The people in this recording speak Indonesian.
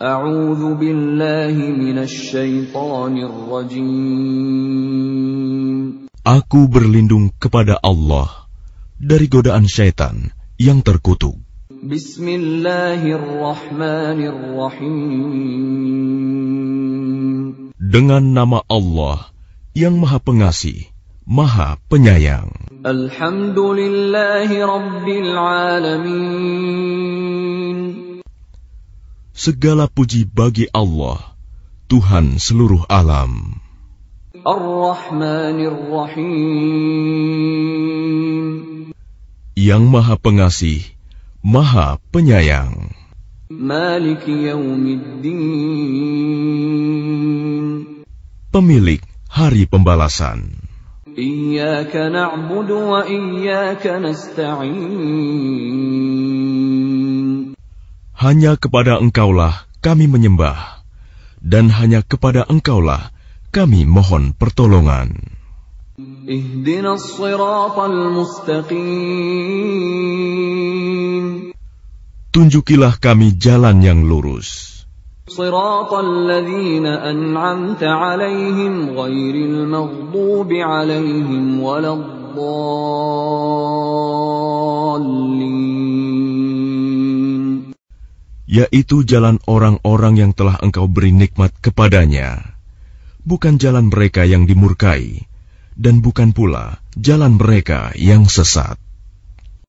أعوذ بالله من الشيطان الرجيم Aku berlindung kepada Allah dari godaan syaitan yang terkutuk. Bismillahirrahmanirrahim. Dengan nama Allah yang Maha Pengasih, Maha Penyayang. Alhamdulillahirobbilalamin. Alamin. Segala puji bagi Allah, Tuhan seluruh alam. Yang Maha Pengasih, Maha Penyayang. Pemilik Hari Pembalasan. Iyaka na'budu wa iyaka nasta'in. Hanya kepada Engkaulah kami menyembah, dan hanya kepada Engkaulah kami mohon pertolongan. اهدنا الصراط المستقيم Tunjukilah kami jalan yang lurus, صراط الذين أنعمت عليهم غير المغضوب عليهم ولا الضالين yaitu jalan orang-orang yang telah Engkau beri nikmat kepadanya, bukan jalan mereka yang dimurkai, dan bukan pula jalan mereka yang sesat.